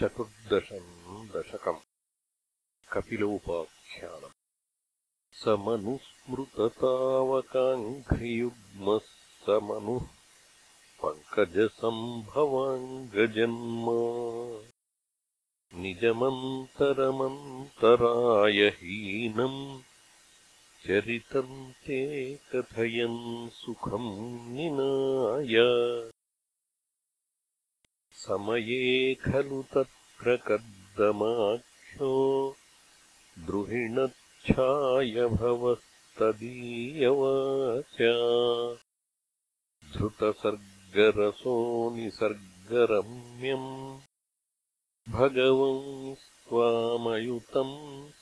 चतुर्दशम् दशकम् कपिलोपाख्यानम्। स मनुस्मृततावकाङ्घ्रियुग्मः स मनुः पङ्कजसम्भवाङ्गजन्म। निजमन्तरमन्तरायहीनम् चरितम् ते कथयन् सुखम् निनाय समये खलु तत्र कर्दमाख्यो द्रुहिणच्छायभवस्तदीयवाच धृतसर्गरसो निसर्गरम्यम् भगवंस्त्वामयुतम्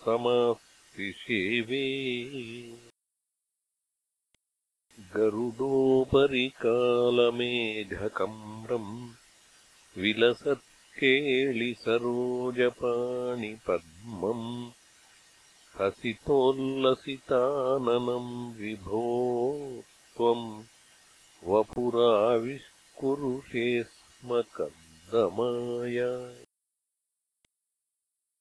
समास्तिषेवे गरुडोपरि कालमेघकम्रम् विलसत्केळिसरोजपाणिपद्मम् हसितोल्लसिताननम् विभो त्वम् वपुराविष्कुरुषे स्म कर्दमाय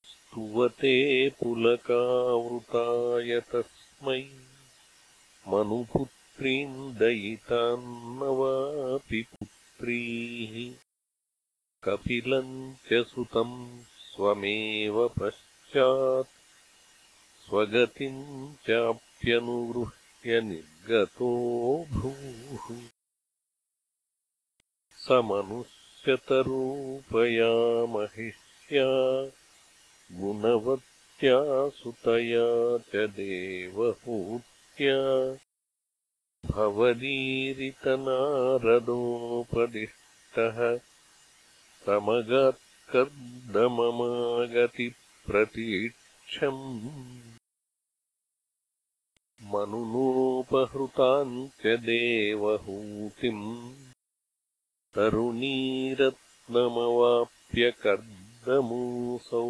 स्तुवते पुलकावृताय तस्मै मनुपुत्रीम् दयितान्न वापि पुत्रीः कपिलम् च सुतम् स्वमेव पश्चात् स्वगतिम् चाप्यनुगृह्य निर्गतो भूः। मनुष्यतरूपया महिष्या गुणवत्या सुतया च देवहूत्या भवदीरितनारदोपदिष्टः समगत्कर्दममागतिप्रतीक्षम् मनुनोपहृताम् च देवहूतिम् तरुणीरत्नमवाप्यकर्दमूसौ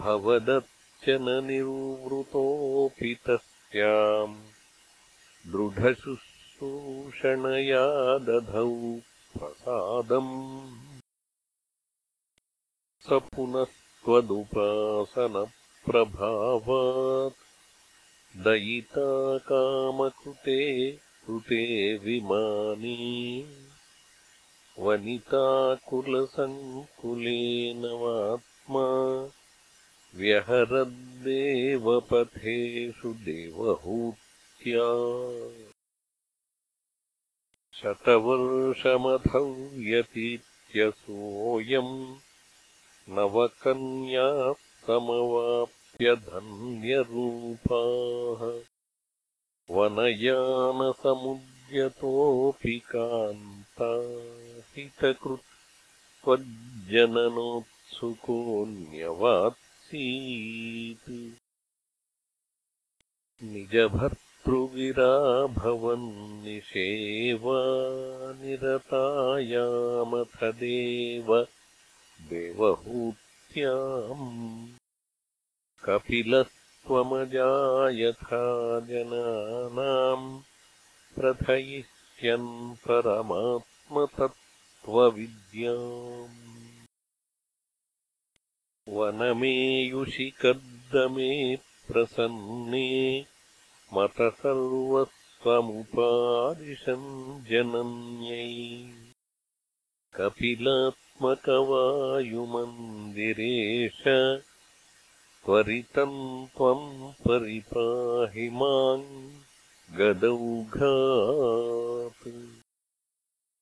भवदच्च न निर्वृतोऽपि तस्याम् दृढशुश्रूषणया दधौ प्रसादम्। स पुनस्त्वदुपासनप्रभावात्। दयिता कामकृते कृते विमानी। वनिताकुलसङ्कुलेन वात्मा। व्यहरद्देवपथेषु देवहूत्या शतवर्षमथौ व्यतीत्यसोऽयम् नवकन्याः समवाप्यधन्यरूपाः वनयानसमुद्यतोऽपि कान्ता हितकृत्वज्जननोत्सुकोऽन्यवात्सीत् निजभर्तृविराभवन्निषेवा निरतायामथ देव देवहूत्याम् कपिलस्त्वमजायथा जनानाम् प्रथयिष्यन् परमात्मतत्त्वविद्याम् वनमेयुषि कर्दमे प्रसन्ने मतसर्वस्वमुपादिशन् जनन्यै कपिलात्मकवायुमन्दिरेश त्वरितम् त्वम् परिपाहि माम् गदौघात्